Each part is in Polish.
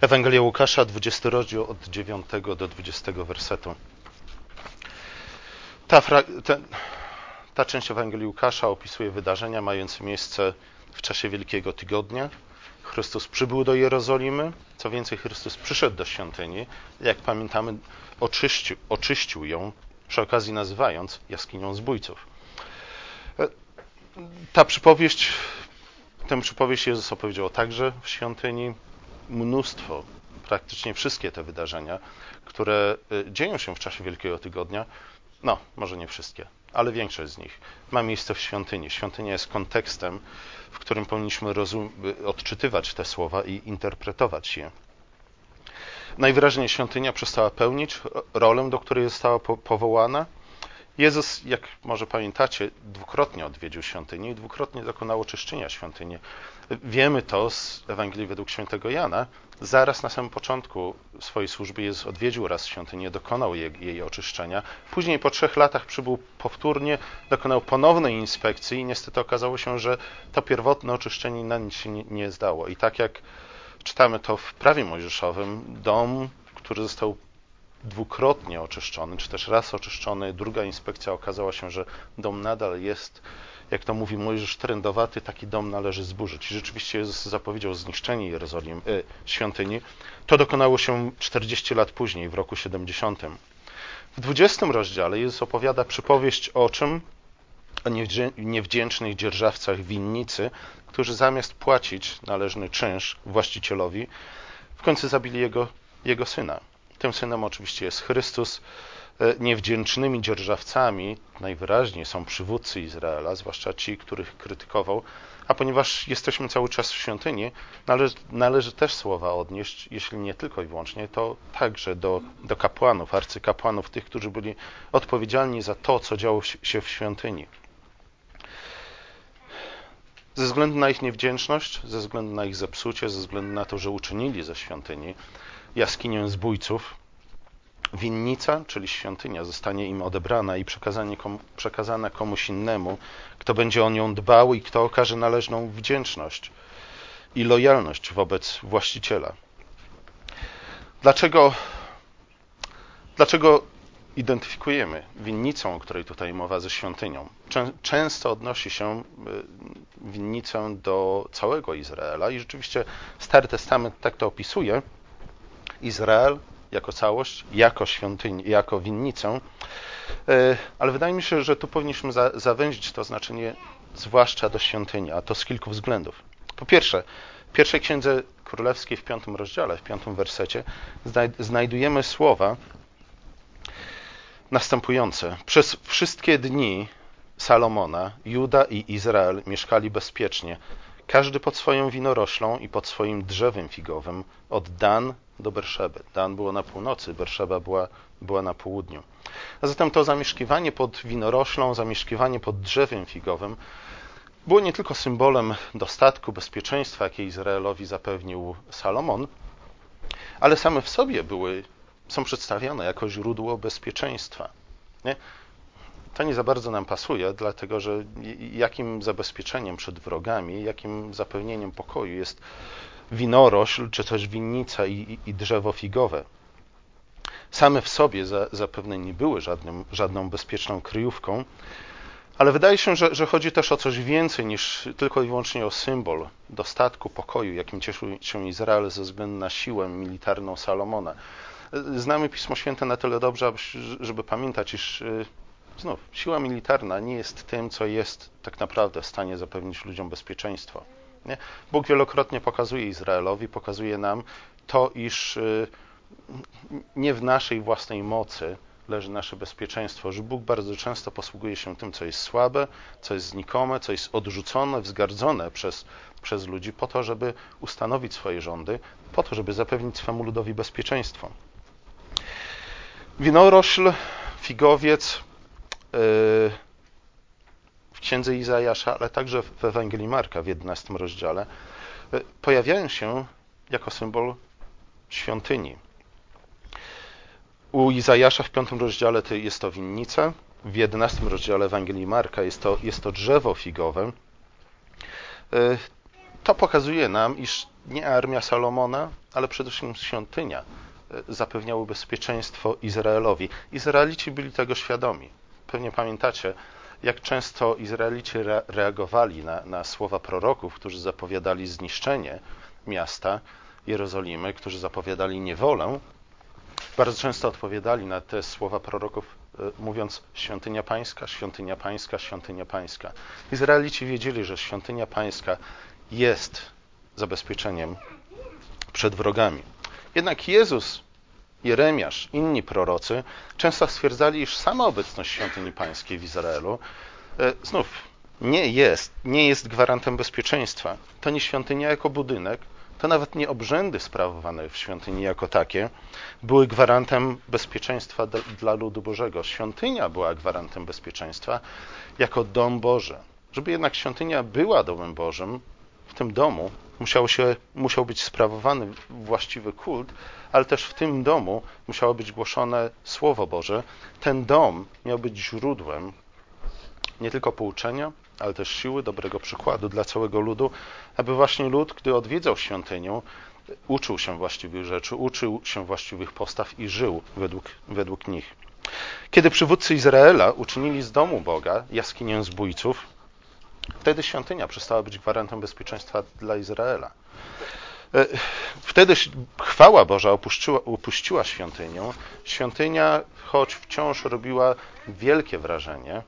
Ewangelia Łukasza, 20 rozdział od 9 do 20 wersetu. Ta, ta, ta część Ewangelii Łukasza opisuje wydarzenia mające miejsce w czasie Wielkiego Tygodnia. Chrystus przybył do Jerozolimy, co więcej, Chrystus przyszedł do świątyni, jak pamiętamy, oczyścił, oczyścił ją, przy okazji nazywając jaskinią zbójców. E, ta przypowieść, tę przypowieść Jezus opowiedział także w świątyni. Mnóstwo, praktycznie wszystkie te wydarzenia, które e, dzieją się w czasie Wielkiego Tygodnia, no, może nie wszystkie, ale większość z nich ma miejsce w świątyni. Świątynia jest kontekstem, w którym powinniśmy odczytywać te słowa i interpretować je. Najwyraźniej świątynia przestała pełnić rolę, do której została powołana. Jezus, jak może pamiętacie, dwukrotnie odwiedził świątynię i dwukrotnie dokonał oczyszczenia świątyni. Wiemy to z Ewangelii według świętego Jana. Zaraz na samym początku swojej służby Jezus odwiedził raz świątynię, dokonał jej, jej oczyszczenia. Później po trzech latach przybył powtórnie, dokonał ponownej inspekcji i niestety okazało się, że to pierwotne oczyszczenie na nic się nie, nie zdało. I tak jak czytamy to w prawie mojżeszowym, dom, który został dwukrotnie oczyszczony, czy też raz oczyszczony, druga inspekcja okazała się, że dom nadal jest jak to mówi Mojżesz, trędowaty, taki dom należy zburzyć. I rzeczywiście Jezus zapowiedział zniszczenie Jerozolimy, y, świątyni. To dokonało się 40 lat później, w roku 70. W 20 rozdziale Jezus opowiada przypowieść o czym? O niewdzięcznych dzierżawcach winnicy, którzy zamiast płacić należny czynsz właścicielowi, w końcu zabili jego, jego syna. Tym synem oczywiście jest Chrystus, E, niewdzięcznymi dzierżawcami najwyraźniej są przywódcy Izraela, zwłaszcza ci, których krytykował. A ponieważ jesteśmy cały czas w świątyni, należy, należy też słowa odnieść, jeśli nie tylko i wyłącznie, to także do, do kapłanów, arcykapłanów, tych, którzy byli odpowiedzialni za to, co działo się w świątyni. Ze względu na ich niewdzięczność, ze względu na ich zepsucie, ze względu na to, że uczynili ze świątyni jaskinię zbójców, winnica, czyli świątynia, zostanie im odebrana i komu, przekazana komuś innemu, kto będzie o nią dbał i kto okaże należną wdzięczność i lojalność wobec właściciela. Dlaczego, dlaczego identyfikujemy winnicą, o której tutaj mowa, ze świątynią? Często odnosi się y, winnicę do całego Izraela i rzeczywiście Stary Testament tak to opisuje. Izrael jako całość, jako świątynię, jako winnicę, e, ale wydaje mi się, że tu powinniśmy za, zawęzić to znaczenie zwłaszcza do świątyni, a to z kilku względów. Po pierwsze, w pierwszej księdze królewskiej w piątym rozdziale, w piątym wersecie znajdujemy słowa następujące. Przez wszystkie dni Salomona, Juda i Izrael mieszkali bezpiecznie, każdy pod swoją winoroślą i pod swoim drzewem figowym, od Dan do Berszeby. Dan było na północy, Berszeba była, była na południu. A zatem to zamieszkiwanie pod winoroślą, zamieszkiwanie pod drzewem figowym było nie tylko symbolem dostatku, bezpieczeństwa, jakie Izraelowi zapewnił Salomon, ale same w sobie były, są przedstawiane jako źródło bezpieczeństwa. Nie? To nie za bardzo nam pasuje, dlatego że jakim zabezpieczeniem przed wrogami, jakim zapewnieniem pokoju jest winorośl, czy też winnica i, i drzewo figowe. Same w sobie za, zapewne nie były żadnym, żadną bezpieczną kryjówką, ale wydaje się, że, że, chodzi też o coś więcej niż tylko i wyłącznie o symbol dostatku, pokoju, jakim cieszył się Izrael ze względu na siłę militarną Salomona. Znamy Pismo Święte na tyle dobrze, żeby pamiętać, iż y, znów siła militarna nie jest tym, co jest tak naprawdę w stanie zapewnić ludziom bezpieczeństwo. Nie? Bóg wielokrotnie pokazuje Izraelowi, pokazuje nam to, iż y, nie w naszej własnej mocy leży nasze bezpieczeństwo, że Bóg bardzo często posługuje się tym, co jest słabe, co jest znikome, co jest odrzucone, wzgardzone przez, przez ludzi, po to, żeby ustanowić swoje rządy, po to, żeby zapewnić swemu ludowi bezpieczeństwo. Winorośl, figowiec, w księdze Izajasza, ale także w Ewangelii Marka w 11 rozdziale, e, pojawiają się jako symbol świątyni. U Izajasza w 5 rozdziale jest to winnica, w 11 rozdziale Ewangelii Marka jest to, jest to drzewo figowe. E, to pokazuje nam, iż nie armia Salomona, ale przede wszystkim świątynia zapewniały bezpieczeństwo Izraelowi. Izraelici byli tego świadomi. Pewnie pamiętacie, jak często Izraelici reagowali na, na słowa proroków, którzy zapowiadali zniszczenie miasta Jerozolimy, którzy zapowiadali niewolę. Bardzo często odpowiadali na te słowa proroków, e, mówiąc: Świątynia Pańska, świątynia Pańska, świątynia Pańska. Izraelici wiedzieli, że świątynia Pańska jest zabezpieczeniem przed wrogami. Jednak Jezus, Jeremiasz, inni prorocy często stwierdzali, iż sama obecność świątyni pańskiej w Izraelu e, znów nie jest, nie jest gwarantem bezpieczeństwa. To nie świątynia jako budynek, to nawet nie obrzędy sprawowane w świątyni jako takie były gwarantem bezpieczeństwa dla ludu Bożego. Świątynia była gwarantem bezpieczeństwa jako dom Boży. Żeby jednak świątynia była domem Bożym, tym domu musiał, się, musiał być sprawowany właściwy kult, ale też w tym domu musiało być głoszone Słowo Boże. Ten dom miał być źródłem nie tylko pouczenia, ale też siły, dobrego przykładu dla całego ludu, aby właśnie lud, gdy odwiedzał świątynię, uczył się właściwych rzeczy, uczył się właściwych postaw i żył według, według nich. Kiedy przywódcy Izraela uczynili z domu Boga jaskinię zbójców, Wtedy świątynia przestała być gwarantem bezpieczeństwa dla Izraela. E, wtedy chwała Boża opuściła, opuściła świątynię. Świątynia, choć wciąż robiła wielkie wrażenie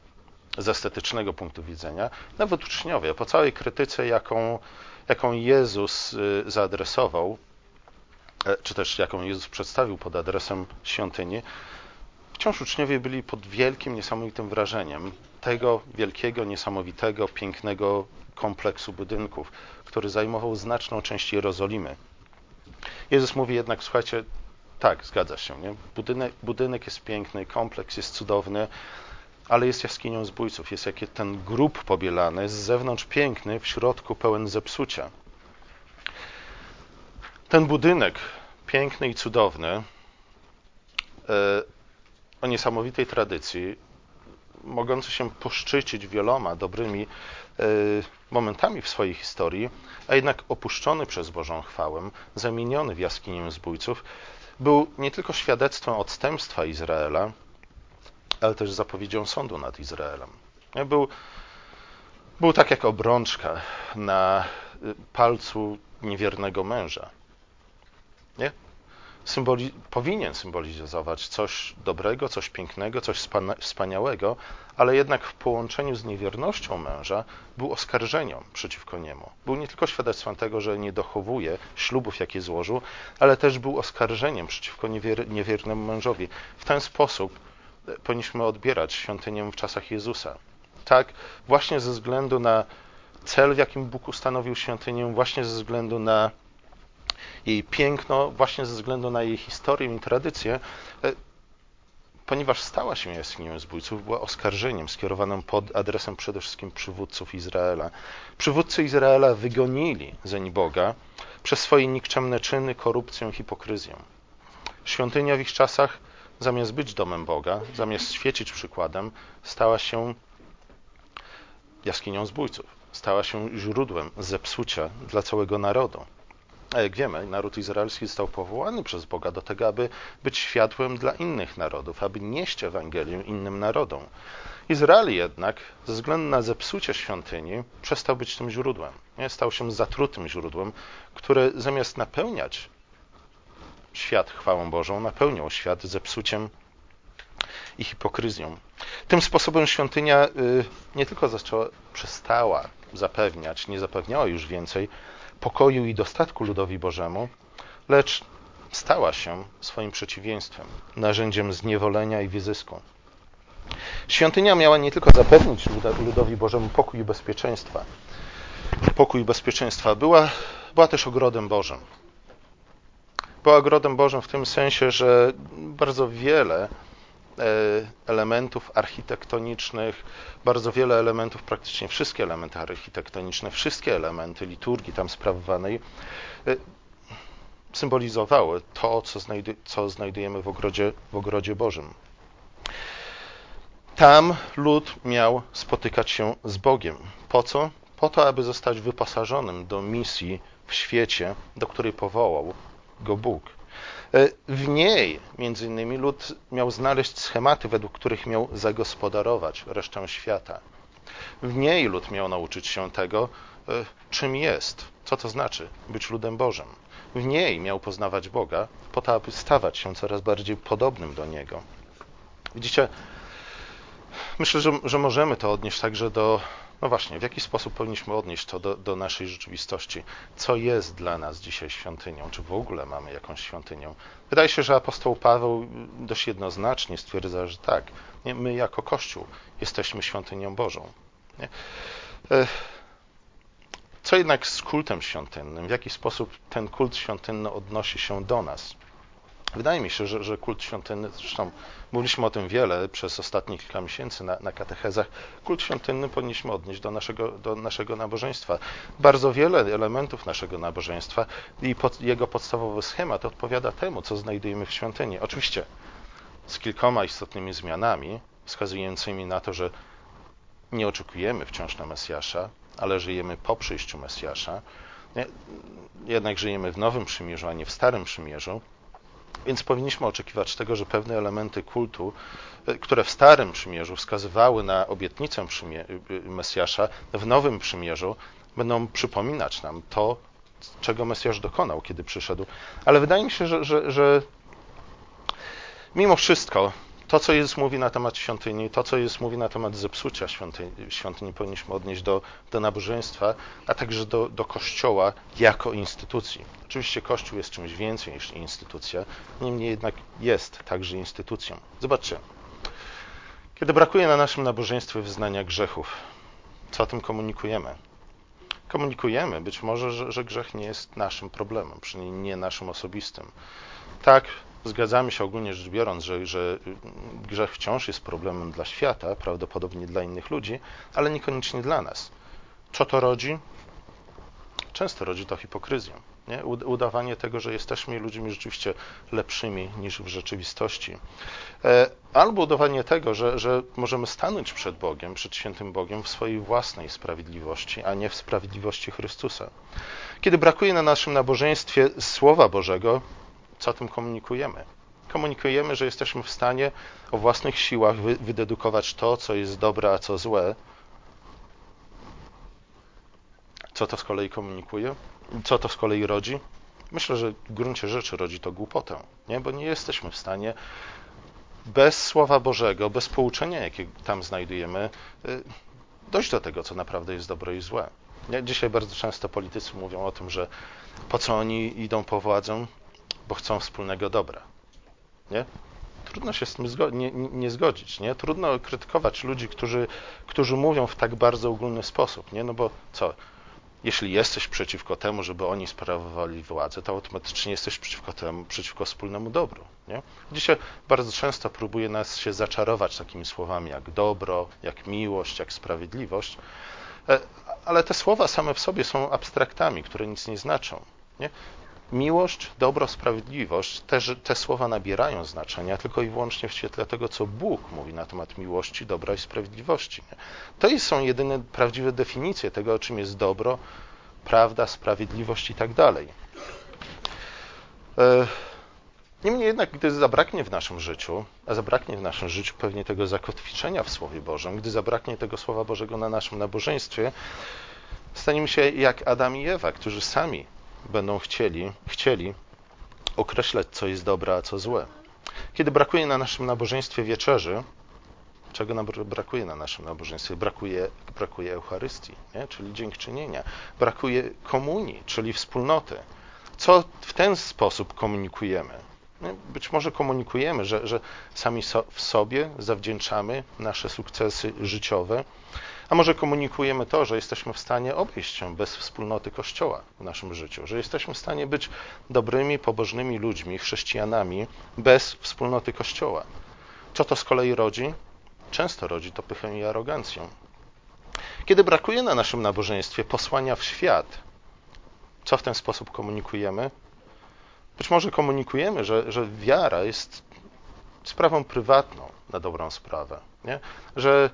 z estetycznego punktu widzenia, nawet uczniowie, po całej krytyce, jaką, jaką Jezus y, zaadresował, e, czy też jaką Jezus przedstawił pod adresem świątyni, wciąż uczniowie byli pod wielkim, niesamowitym wrażeniem tego wielkiego, niesamowitego, pięknego kompleksu budynków, który zajmował znaczną część Jerozolimy. Jezus mówi jednak, słuchajcie, tak, zgadza się, nie? Budynek, budynek jest piękny, kompleks jest cudowny, ale jest jaskinią zbójców. Jest jak ten grób pobielany, z zewnątrz piękny, w środku pełen zepsucia. Ten budynek, piękny i cudowny, e, o niesamowitej tradycji, mogący się poszczycić wieloma dobrymi e, momentami w swojej historii, a jednak opuszczony przez Bożą chwałę, zamieniony w jaskinię zbójców, był nie tylko świadectwem odstępstwa Izraela, ale też zapowiedzią sądu nad Izraelem. Był, był tak jak obrączka na palcu niewiernego męża. Symboli powinien symbolizować coś dobrego, coś pięknego, coś wspaniałego, ale jednak w połączeniu z niewiernością męża był oskarżeniem przeciwko niemu. Był nie tylko świadectwem tego, że nie dochowuje ślubów, jakie złożył, ale też był oskarżeniem przeciwko niewier niewiernemu mężowi. W ten sposób e, powinniśmy odbierać świątynię w czasach Jezusa. Tak, właśnie ze względu na cel, w jakim Bóg ustanowił świątynię, właśnie ze względu na jej piękno właśnie ze względu na jej historię i tradycję, e, ponieważ stała się jaskinią zbójców, była oskarżeniem skierowanym pod adresem przede wszystkim przywódców Izraela. Przywódcy Izraela wygonili zeń Boga przez swoje nikczemne czyny, korupcję hipokryzję. Świątynia w ich czasach, zamiast być domem Boga, zamiast świecić przykładem, stała się jaskinią zbójców. Stała się źródłem zepsucia dla całego narodu. A jak wiemy, naród izraelski został powołany przez Boga do tego, aby być światłem dla innych narodów, aby nieść Ewangelię innym narodom. Izrael jednak, ze względu na zepsucie świątyni, przestał być tym źródłem. Nie? Stał się zatrutym źródłem, które zamiast napełniać świat chwałą Bożą, napełniał świat zepsuciem i hipokryzją. Tym sposobem świątynia y, nie tylko zaczęła, przestała zapewniać, nie zapewniała już więcej pokoju i dostatku ludowi Bożemu, lecz stała się swoim przeciwieństwem, narzędziem zniewolenia i wyzysku. Świątynia miała nie tylko zapewnić ludowi Bożemu pokój i bezpieczeństwa, pokój i bezpieczeństwa, była, była też ogrodem Bożym. Była ogrodem Bożym w tym sensie, że bardzo wiele elementów architektonicznych, bardzo wiele elementów, praktycznie wszystkie elementy architektoniczne, wszystkie elementy liturgii tam sprawowanej e, symbolizowały to, co, znajdu co znajdujemy w ogrodzie, w ogrodzie Bożym. Tam lud miał spotykać się z Bogiem. Po co? po to, aby zostać wyposażonym do misji w świecie, do której powołał go Bóg. E, w niej, między innymi, lud miał znaleźć schematy, według których miał zagospodarować resztę świata. W niej lud miał nauczyć się tego, e, czym jest, co to znaczy być ludem Bożym. W niej miał poznawać Boga, po to, aby stawać się coraz bardziej podobnym do Niego. Widzicie, myślę, że, że możemy to odnieść także do no właśnie, w jaki sposób powinniśmy odnieść to do, do, naszej rzeczywistości? Co jest dla nas dzisiaj świątynią? Czy w ogóle mamy jakąś świątynię? Wydaje się, że apostoł Paweł dość jednoznacznie stwierdza, że tak, nie? my jako Kościół jesteśmy świątynią Bożą. Nie? Co jednak z kultem świątynnym? W jaki sposób ten kult świątynny odnosi się do nas? Wydaje mi się, że, że kult świątynny, zresztą mówiliśmy o tym wiele przez ostatnie kilka miesięcy na, na katechezach, kult świątynny powinniśmy odnieść do naszego, do naszego nabożeństwa. Bardzo wiele elementów naszego nabożeństwa i pod, jego podstawowy schemat odpowiada temu, co znajdujemy w świątyni. Oczywiście z kilkoma istotnymi zmianami, wskazującymi na to, że nie oczekujemy wciąż na Mesjasza, ale żyjemy po przyjściu Mesjasza. Jednak żyjemy w Nowym Przymierzu, a nie w Starym Przymierzu. Więc powinniśmy oczekiwać tego, że pewne elementy kultu, e, które w Starym Przymierzu wskazywały na obietnicę e, Mesjasza, w Nowym Przymierzu będą przypominać nam to, czego Mesjasz dokonał, kiedy przyszedł. Ale wydaje mi się, że, że, że mimo wszystko to, co Jezus mówi na temat świątyni, to, co Jezus mówi na temat zepsucia świątyni, świątyni powinniśmy odnieść do, do nabożeństwa, a także do, do Kościoła jako instytucji. Oczywiście Kościół jest czymś więcej niż instytucja, niemniej jednak jest także instytucją. Zobaczcie, kiedy brakuje na naszym nabożeństwie wyznania grzechów, co o tym komunikujemy? Komunikujemy być może, że, że grzech nie jest naszym problemem, przynajmniej nie naszym osobistym. Tak, Zgadzamy się ogólnie rzecz biorąc, że, że grzech wciąż jest problemem dla świata, prawdopodobnie dla innych ludzi, ale niekoniecznie dla nas. Co to rodzi? Często rodzi to hipokryzję. Nie? Udawanie tego, że jesteśmy ludźmi rzeczywiście lepszymi niż w rzeczywistości. E, albo udawanie tego, że, że możemy stanąć przed Bogiem, przed świętym Bogiem w swojej własnej sprawiedliwości, a nie w sprawiedliwości Chrystusa. Kiedy brakuje na naszym nabożeństwie Słowa Bożego, co tym komunikujemy? Komunikujemy, że jesteśmy w stanie o własnych siłach wy, wydedukować to, co jest dobre, a co złe. Co to z kolei komunikuje? Co to z kolei rodzi? Myślę, że w gruncie rzeczy rodzi to głupotę, nie? bo nie jesteśmy w stanie bez Słowa Bożego, bez pouczenia, jakie tam znajdujemy, y, dojść do tego, co naprawdę jest dobre i złe. Dzisiaj bardzo często politycy mówią o tym, że po co oni idą po władzę, bo chcą wspólnego dobra. Nie? Trudno się z tym zgo nie, nie, zgodzić. Nie? Trudno krytykować ludzi, którzy, którzy mówią w tak bardzo ogólny sposób. Nie? No bo co? Jeśli jesteś przeciwko temu, żeby oni sprawowali władzę, to automatycznie jesteś przeciwko temu, przeciwko wspólnemu dobru. Nie? Dzisiaj bardzo często próbuje nas się zaczarować takimi słowami jak dobro, jak miłość, jak sprawiedliwość, e, ale te słowa same w sobie są abstraktami, które nic nie znaczą. Nie? Miłość, dobro, sprawiedliwość, te, te słowa nabierają znaczenia tylko i wyłącznie w świetle tego, co Bóg mówi na temat miłości, dobra i sprawiedliwości. To są jedyne prawdziwe definicje tego, czym jest dobro, prawda, sprawiedliwość i tak dalej. E, niemniej jednak, gdy zabraknie w naszym życiu, a zabraknie w naszym życiu pewnie tego zakotwiczenia w Słowie Bożym, gdy zabraknie tego Słowa Bożego na naszym nabożeństwie, staniemy się jak Adam i Ewa, którzy sami będą chcieli, chcieli określać, co jest dobre, a co złe. Kiedy brakuje na naszym nabożeństwie wieczerzy, czego brakuje na naszym nabożeństwie? Brakuje, brakuje Eucharystii, nie? czyli dziękczynienia. Brakuje komunii, czyli wspólnoty. Co w ten sposób komunikujemy? Być może komunikujemy, że, że sami so, w sobie zawdzięczamy nasze sukcesy życiowe, a może komunikujemy to, że jesteśmy w stanie obejść się bez wspólnoty Kościoła w naszym życiu, że jesteśmy w stanie być dobrymi, pobożnymi ludźmi, chrześcijanami bez wspólnoty Kościoła. Co to z kolei rodzi? Często rodzi to pychę i arogancję. Kiedy brakuje na naszym nabożeństwie posłania w świat, co w ten sposób komunikujemy? Być może komunikujemy, że, że wiara jest sprawą prywatną na dobrą sprawę, nie? że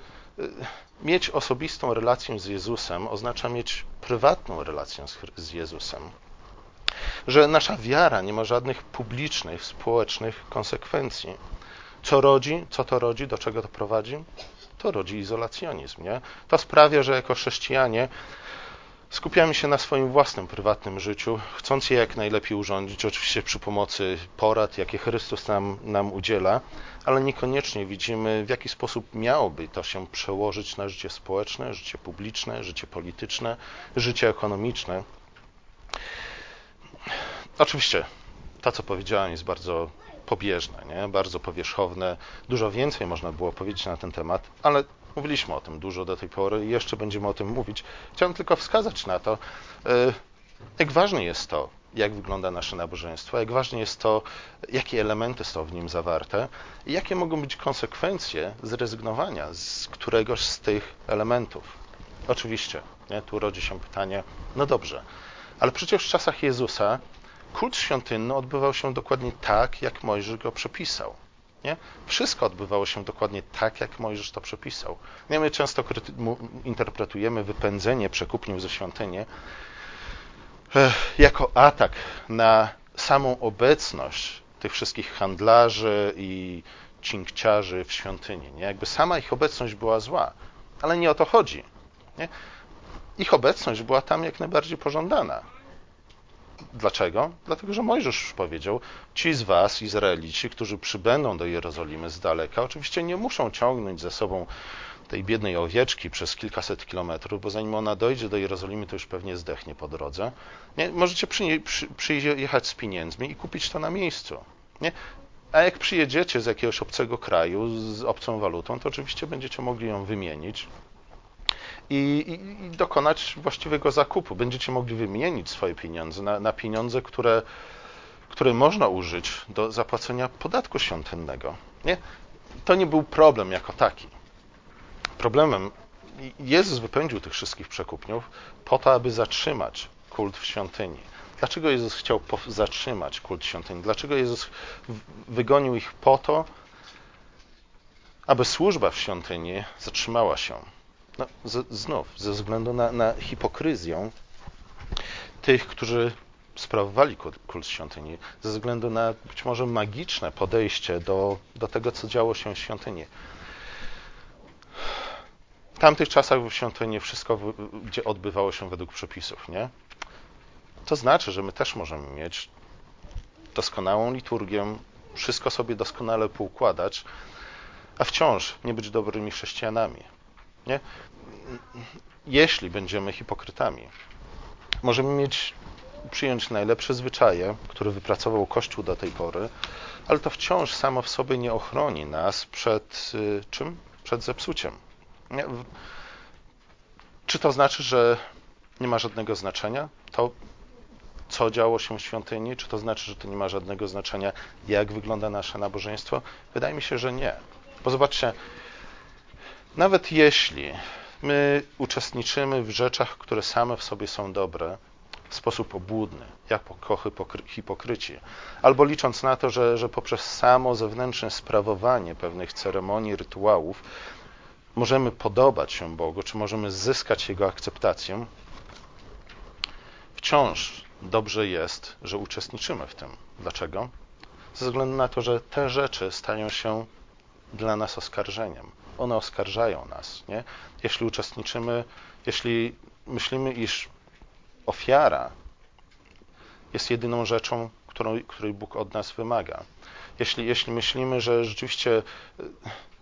mieć osobistą relację z Jezusem oznacza mieć prywatną relację z Jezusem. Że nasza wiara nie ma żadnych publicznych, społecznych konsekwencji. Co rodzi? Co to rodzi? Do czego to prowadzi? To rodzi izolacjonizm. Nie? To sprawia, że jako chrześcijanie skupiamy się na swoim własnym prywatnym życiu, chcąc je jak najlepiej urządzić, oczywiście przy pomocy porad, jakie Chrystus nam, nam udziela, ale niekoniecznie widzimy, w jaki sposób miałoby to się przełożyć na życie społeczne, życie publiczne, życie polityczne, życie ekonomiczne. Oczywiście, to co powiedziałem jest bardzo pobieżne, nie? bardzo powierzchowne. Dużo więcej można było powiedzieć na ten temat, ale mówiliśmy o tym dużo do tej pory i jeszcze będziemy o tym mówić. Chciałem tylko wskazać na to, e, jak ważne jest to, jak wygląda nasze nabożeństwo, jak ważne jest to, jakie elementy są w nim zawarte i jakie mogą być konsekwencje zrezygnowania z któregoś z tych elementów. Oczywiście, nie? tu rodzi się pytanie, no dobrze, ale przecież w czasach Jezusa kult świątynny odbywał się dokładnie tak, jak Mojżesz go przepisał. Nie? Wszystko odbywało się dokładnie tak, jak Mojżesz to przepisał. Nie, my często interpretujemy wypędzenie przekupniów ze świątyni jako atak na samą obecność tych wszystkich handlarzy i cinkciarzy w świątyni. Nie? Jakby sama ich obecność była zła, ale nie o to chodzi. Nie? Ich obecność była tam jak najbardziej pożądana. Dlaczego? Dlatego, że Mojżesz powiedział, ci z was, Izraelici, którzy przybędą do Jerozolimy z daleka, oczywiście nie muszą ciągnąć ze sobą tej biednej owieczki przez kilkaset kilometrów, bo zanim ona dojdzie do Jerozolimy, to już pewnie zdechnie po drodze. Nie? Możecie przy, przy, przyjechać z pieniędzmi i kupić to na miejscu. Nie? A jak przyjedziecie z jakiegoś obcego kraju z obcą walutą, to oczywiście będziecie mogli ją wymienić i, i, i dokonać właściwego zakupu. Będziecie mogli wymienić swoje pieniądze na, na pieniądze, które, które można użyć do zapłacenia podatku świątynnego. Nie? To nie był problem jako taki. Problemem Jezus wypędził tych wszystkich przekupniów po to, aby zatrzymać kult w świątyni. Dlaczego Jezus chciał zatrzymać kult świątyni? Dlaczego Jezus wygonił ich po to, aby służba w świątyni zatrzymała się? No, z, znów, ze względu na, na hipokryzję tych, którzy sprawowali kult świątyni, ze względu na być może magiczne podejście do, do tego, co działo się w świątyni. W tamtych czasach w świątyni wszystko gdzie odbywało się według przepisów, nie? To znaczy, że my też możemy mieć doskonałą liturgię, wszystko sobie doskonale poukładać, a wciąż nie być dobrymi chrześcijanami. Nie? Jeśli będziemy hipokrytami, możemy mieć, przyjąć najlepsze zwyczaje, które wypracował Kościół do tej pory, ale to wciąż samo w sobie nie ochroni nas przed y, czym? Przed zepsuciem. Nie? Czy to znaczy, że nie ma żadnego znaczenia to, co działo się w świątyni? Czy to znaczy, że to nie ma żadnego znaczenia, jak wygląda nasze nabożeństwo? Wydaje mi się, że nie. Bo zobaczcie, nawet jeśli my uczestniczymy w rzeczach, które same w sobie są dobre, w sposób obłudny, jak kochy hipokryci, albo licząc na to, że, że poprzez samo zewnętrzne sprawowanie pewnych ceremonii, rytuałów możemy podobać się Bogu, czy możemy zyskać Jego akceptację, wciąż dobrze jest, że uczestniczymy w tym. Dlaczego? Ze względu na to, że te rzeczy stają się dla nas oskarżeniem one oskarżają nas. Nie? Jeśli uczestniczymy, jeśli myślimy, iż ofiara jest jedyną rzeczą, którą, której Bóg od nas wymaga. Jeśli, jeśli myślimy, że rzeczywiście e,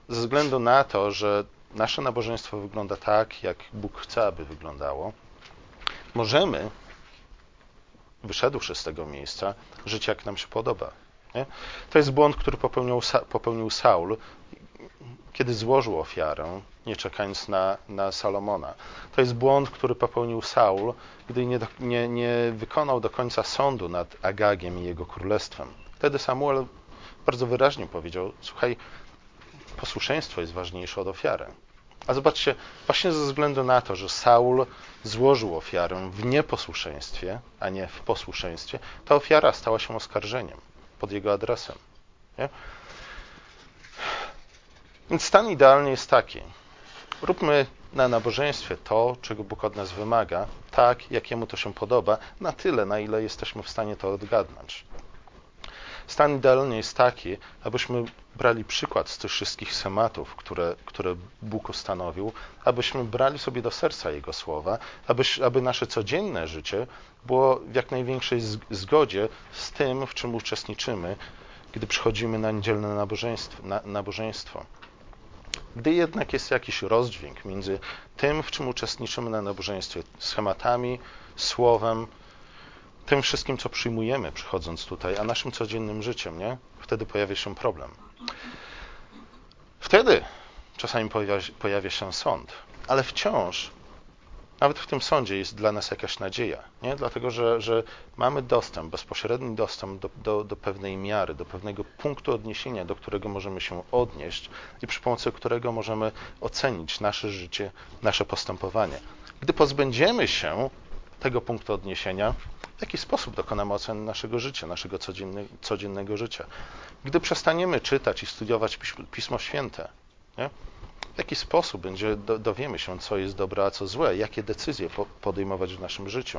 ze względu na to, że nasze nabożeństwo wygląda tak, jak Bóg chce, aby wyglądało, możemy, wyszedłszy z tego miejsca, żyć jak nam się podoba. Nie? To jest błąd, który popełnił, popełnił Saul kiedy złożył ofiarę, nie czekając na, na Salomona. To jest błąd, który popełnił Saul, gdy nie, nie, nie wykonał do końca sądu nad Agagiem i jego królestwem. Wtedy Samuel bardzo wyraźnie powiedział: Słuchaj, posłuszeństwo jest ważniejsze od ofiary. A zobaczcie, właśnie ze względu na to, że Saul złożył ofiarę w nieposłuszeństwie, a nie w posłuszeństwie, ta ofiara stała się oskarżeniem pod jego adresem. Nie? Więc stan idealny jest taki, Róbmy na nabożeństwie to, czego Bóg od nas wymaga, tak, jak Jemu to się podoba, na tyle, na ile jesteśmy w stanie to odgadnąć. Stan idealny jest taki, abyśmy brali przykład z tych wszystkich schematów, które, które Bóg ustanowił, abyśmy brali sobie do serca Jego słowa, aby, aby nasze codzienne życie było w jak największej zgodzie z tym, w czym uczestniczymy, gdy przychodzimy na niedzielne nabożeństwo. Na, nabożeństwo. Gdy jednak jest jakiś rozdźwięk między tym, w czym uczestniczymy na nabożeństwie, schematami, słowem, tym wszystkim, co przyjmujemy przychodząc tutaj, a naszym codziennym życiem, nie? Wtedy pojawia się problem. Wtedy czasami pojawia, pojawia się sąd, ale wciąż nawet w tym sądzie jest dla nas jakaś nadzieja, nie? dlatego że, że mamy dostęp, bezpośredni dostęp do, do, do, pewnej miary, do pewnego punktu odniesienia, do którego możemy się odnieść i przy pomocy którego możemy ocenić nasze życie, nasze postępowanie. Gdy pozbędziemy się tego punktu odniesienia, w jaki sposób dokonamy oceny naszego życia, naszego codziennego życia. Gdy przestaniemy czytać i studiować Pismo Święte, nie? W jaki sposób będzie, dowiemy się, co jest dobre, a co złe, jakie decyzje podejmować w naszym życiu.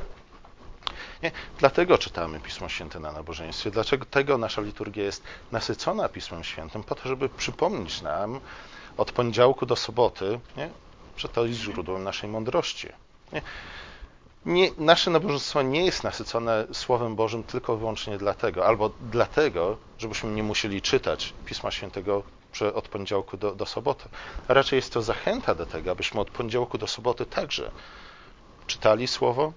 Nie? Dlatego czytamy Pismo Święte na nabożeństwie, dlaczego nasza liturgia jest nasycona Pismem Świętym, po to, żeby przypomnieć nam od poniedziałku do soboty, nie? że to jest źródłem naszej mądrości. Nie? nie, nasze nabożeństwo nie jest nasycone Słowem Bożym tylko wyłącznie dlatego, albo dlatego, żebyśmy nie musieli czytać Pisma Świętego od poniedziałku do, do soboty. A raczej jest to zachęta do tego, abyśmy od poniedziałku do soboty także czytali Słowo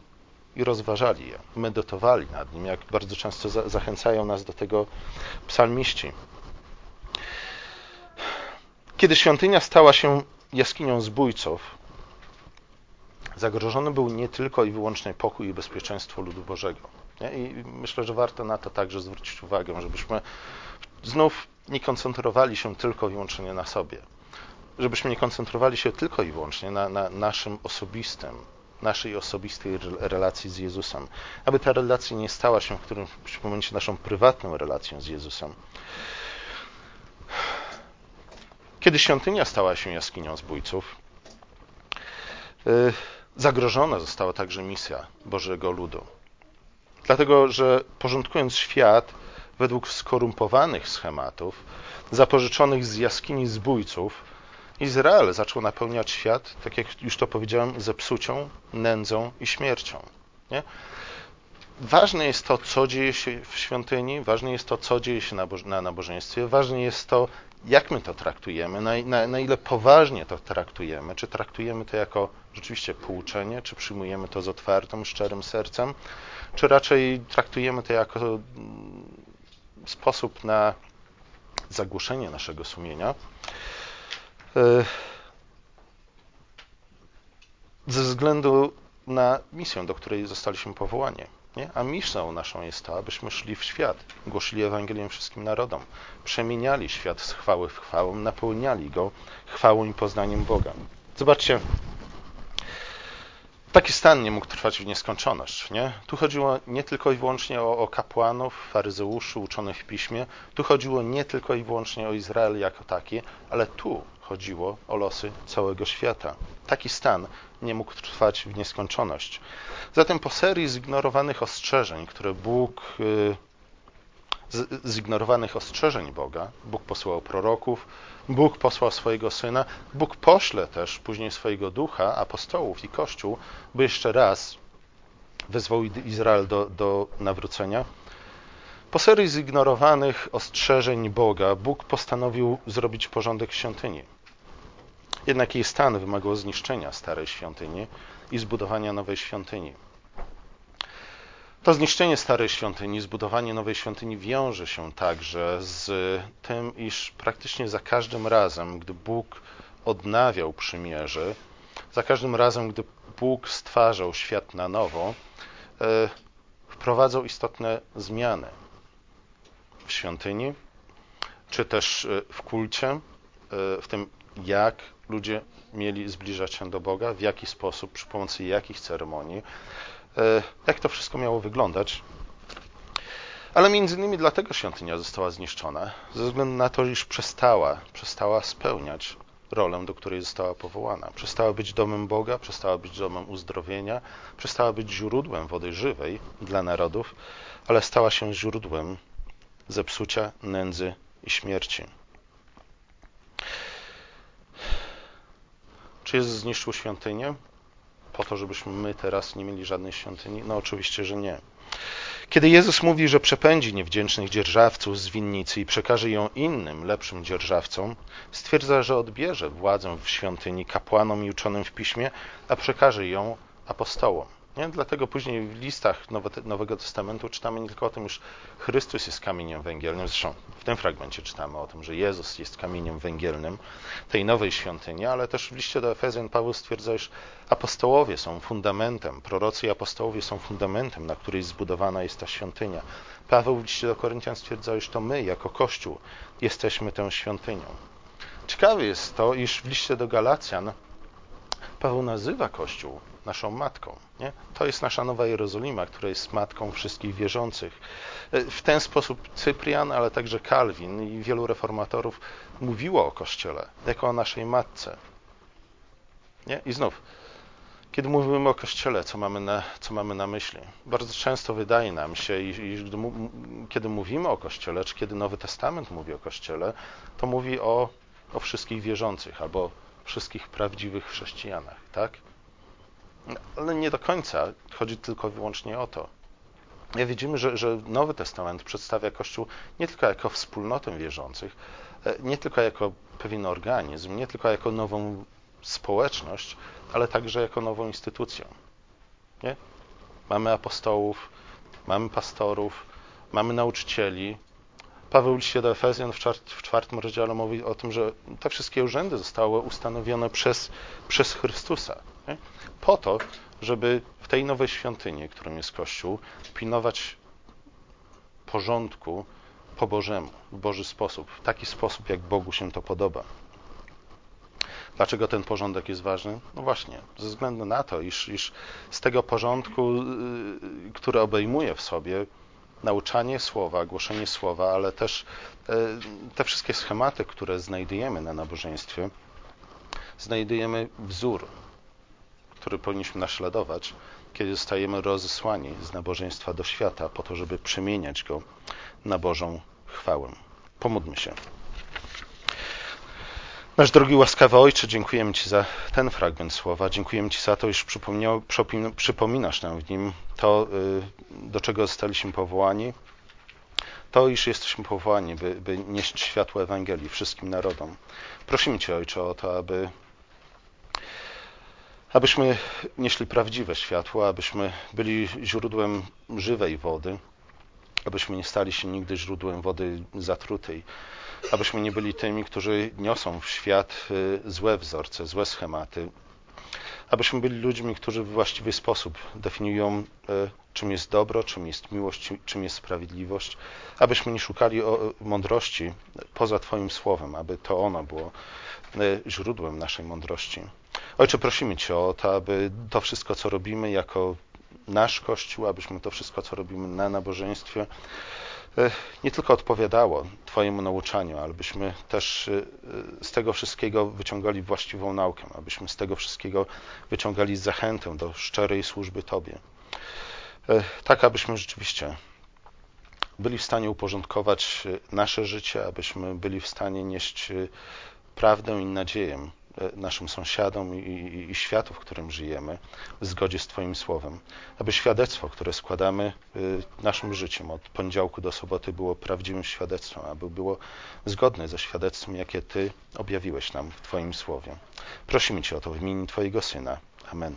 i rozważali je, medytowali nad nim, jak bardzo często za, zachęcają nas do tego psalmiści. Kiedy świątynia stała się jaskinią zbójców, zagrożony był nie tylko i wyłącznie pokój i bezpieczeństwo ludu Bożego. I myślę, że warto na to także zwrócić uwagę, żebyśmy znów nie koncentrowali się tylko i wyłącznie na sobie. Żebyśmy nie koncentrowali się tylko i wyłącznie na, na naszym osobistym, naszej osobistej relacji z Jezusem. Aby ta relacja nie stała się w którymś momencie naszą prywatną relacją z Jezusem. Kiedy świątynia stała się jaskinią zbójców, yy, zagrożona została także misja Bożego ludu. Dlatego, że porządkując świat według skorumpowanych schematów, zapożyczonych z jaskini zbójców, Izrael zaczął napełniać świat, tak jak już to powiedziałem, zepsucią, nędzą i śmiercią. Nie? Ważne jest to, co dzieje się w świątyni, ważne jest to, co dzieje się na, na nabożeństwie, ważne jest to, jak my to traktujemy, na, na, na, ile poważnie to traktujemy, czy traktujemy to jako rzeczywiście pouczenie, czy przyjmujemy to z otwartym, szczerym sercem, czy raczej traktujemy to jako sposób na zagłuszenie naszego sumienia. E, ze względu na misję, do której zostaliśmy powołani. Nie? A misją naszą jest to, abyśmy szli w świat, głosili Ewangelię wszystkim narodom, przemieniali świat z chwały w chwałę, napełniali go chwałą i poznaniem Boga. Zobaczcie, taki stan nie mógł trwać w nieskończoność. Nie? Tu chodziło nie tylko i wyłącznie o, o kapłanów, faryzeuszy, uczonych w piśmie, tu chodziło nie tylko i wyłącznie o Izrael jako taki, ale tu chodziło o losy całego świata. Taki stan nie mógł trwać w nieskończoność. Zatem po serii zignorowanych ostrzeżeń, które Bóg y, zignorowanych ostrzeżeń Boga, Bóg posłał proroków, Bóg posłał swojego Syna, Bóg pośle też później swojego Ducha, apostołów i Kościół, by jeszcze raz wezwał Izrael do, do nawrócenia. Po serii zignorowanych ostrzeżeń Boga, Bóg postanowił zrobić porządek w świątyni. Jednak jej stan wymagał zniszczenia starej świątyni i zbudowania nowej świątyni. To zniszczenie starej świątyni, zbudowanie nowej świątyni wiąże się także z tym, iż praktycznie za każdym razem, gdy Bóg odnawiał przymierze, za każdym razem, gdy Bóg stwarzał świat na nowo, e, wprowadzał istotne zmiany w świątyni, czy też e, w kulcie, e, w tym jak ludzie mieli zbliżać się do Boga, w jaki sposób, przy pomocy jakich ceremonii, jak to wszystko miało wyglądać. Ale między innymi dlatego świątynia została zniszczona, ze względu na to, iż przestała, przestała spełniać rolę, do której została powołana. Przestała być domem Boga, przestała być domem uzdrowienia, przestała być źródłem wody żywej dla narodów, ale stała się źródłem zepsucia, nędzy i śmierci. Czy Jezus zniszczył świątynię? Po to, żebyśmy my teraz nie mieli żadnej świątyni? No oczywiście, że nie. Kiedy Jezus mówi, że przepędzi niewdzięcznych dzierżawców z winnicy i przekaże ją innym, lepszym dzierżawcom, stwierdza, że odbierze władzę w świątyni kapłanom i uczonym w piśmie, a przekaże ją apostołom. Nie? Dlatego później w listach Nowego Testamentu czytamy nie tylko o tym, że Chrystus jest kamieniem węgielnym, zresztą w tym fragmencie czytamy o tym, że Jezus jest kamieniem węgielnym tej nowej świątyni, ale też w liście do Efezjan Paweł stwierdza, że apostołowie są fundamentem, prorocy i apostołowie są fundamentem, na której zbudowana jest ta świątynia. Paweł w liście do Koryntian stwierdza, że to my, jako Kościół, jesteśmy tą świątynią. Ciekawe jest to, iż w liście do Galacjan Paweł nazywa Kościół naszą matką. Nie? To jest nasza Nowa Jerozolima, która jest matką wszystkich wierzących. E, w ten sposób Cyprian, ale także Kalwin i wielu reformatorów mówiło o Kościele jako o naszej matce. Nie? I znów, kiedy mówimy o Kościele, co mamy na, co mamy na myśli? Bardzo często wydaje nam się, iż kiedy mówimy o Kościele, czy kiedy Nowy Testament mówi o Kościele, to mówi o, o wszystkich wierzących albo wszystkich prawdziwych chrześcijanach, tak? Ale nie do końca. Chodzi tylko i wyłącznie o to. Widzimy, że, że Nowy Testament przedstawia Kościół nie tylko jako wspólnotę wierzących, e, nie tylko jako pewien organizm, nie tylko jako nową społeczność, ale także jako nową instytucję. Nie? Mamy apostołów, mamy pastorów, mamy nauczycieli. Paweł liście do Efezjan w, w czwartym rozdziale mówi o tym, że te wszystkie urzędy zostały ustanowione przez, przez Chrystusa. Nie? Po to, żeby w tej nowej świątyni, którą jest Kościół, pilnować porządku po Bożemu, w Boży sposób, w taki sposób, jak Bogu się to podoba. Dlaczego ten porządek jest ważny? No właśnie, ze względu na to, iż, iż z tego porządku, yy, który obejmuje w sobie nauczanie słowa, głoszenie słowa, ale też yy, te wszystkie schematy, które znajdujemy na nabożeństwie, znajdujemy wzór, który powinniśmy naśladować, kiedy zostajemy rozesłani z nabożeństwa do świata, po to, żeby przemieniać go na Bożą chwałę. Pomódlmy się. Nasz drogi łaskawy Ojcze, dziękujemy Ci za ten fragment słowa. Dziękujemy Ci za to, iż przypominasz nam w nim to, y, do czego zostaliśmy powołani. To, iż jesteśmy powołani, by, by nieść światło Ewangelii wszystkim narodom. Prosimy Cię, Ojcze, o to, aby abyśmy nieśli prawdziwe światło, abyśmy byli źródłem żywej wody, abyśmy nie stali się nigdy źródłem wody zatrutej, abyśmy nie byli tymi, którzy niosą w świat y, złe wzorce, złe schematy, abyśmy byli ludźmi, którzy w właściwy sposób definiują, y, czym jest dobro, czym jest miłość, czym jest sprawiedliwość, abyśmy nie szukali mądrości poza Twoim słowem, aby to ono było y, źródłem naszej mądrości. Ojcze, prosimy Cię o to, aby to wszystko, co robimy jako nasz Kościół, abyśmy to wszystko, co robimy na nabożeństwie, nie tylko odpowiadało Twojemu nauczaniu, ale byśmy też e, z tego wszystkiego wyciągali właściwą naukę, abyśmy z tego wszystkiego wyciągali zachętę do szczerej służby Tobie. E, tak, abyśmy rzeczywiście byli w stanie uporządkować nasze życie, abyśmy byli w stanie nieść prawdę i nadzieję E, naszym sąsiadom i, i, i światu, w którym żyjemy, w zgodzie z Twoim słowem. Aby świadectwo, które składamy e, naszym życiem od poniedziałku do soboty, było prawdziwym świadectwem, aby było zgodne ze świadectwem, jakie Ty objawiłeś nam w Twoim słowie. Prosimy Cię o to w imieniu Twojego Syna. Amen.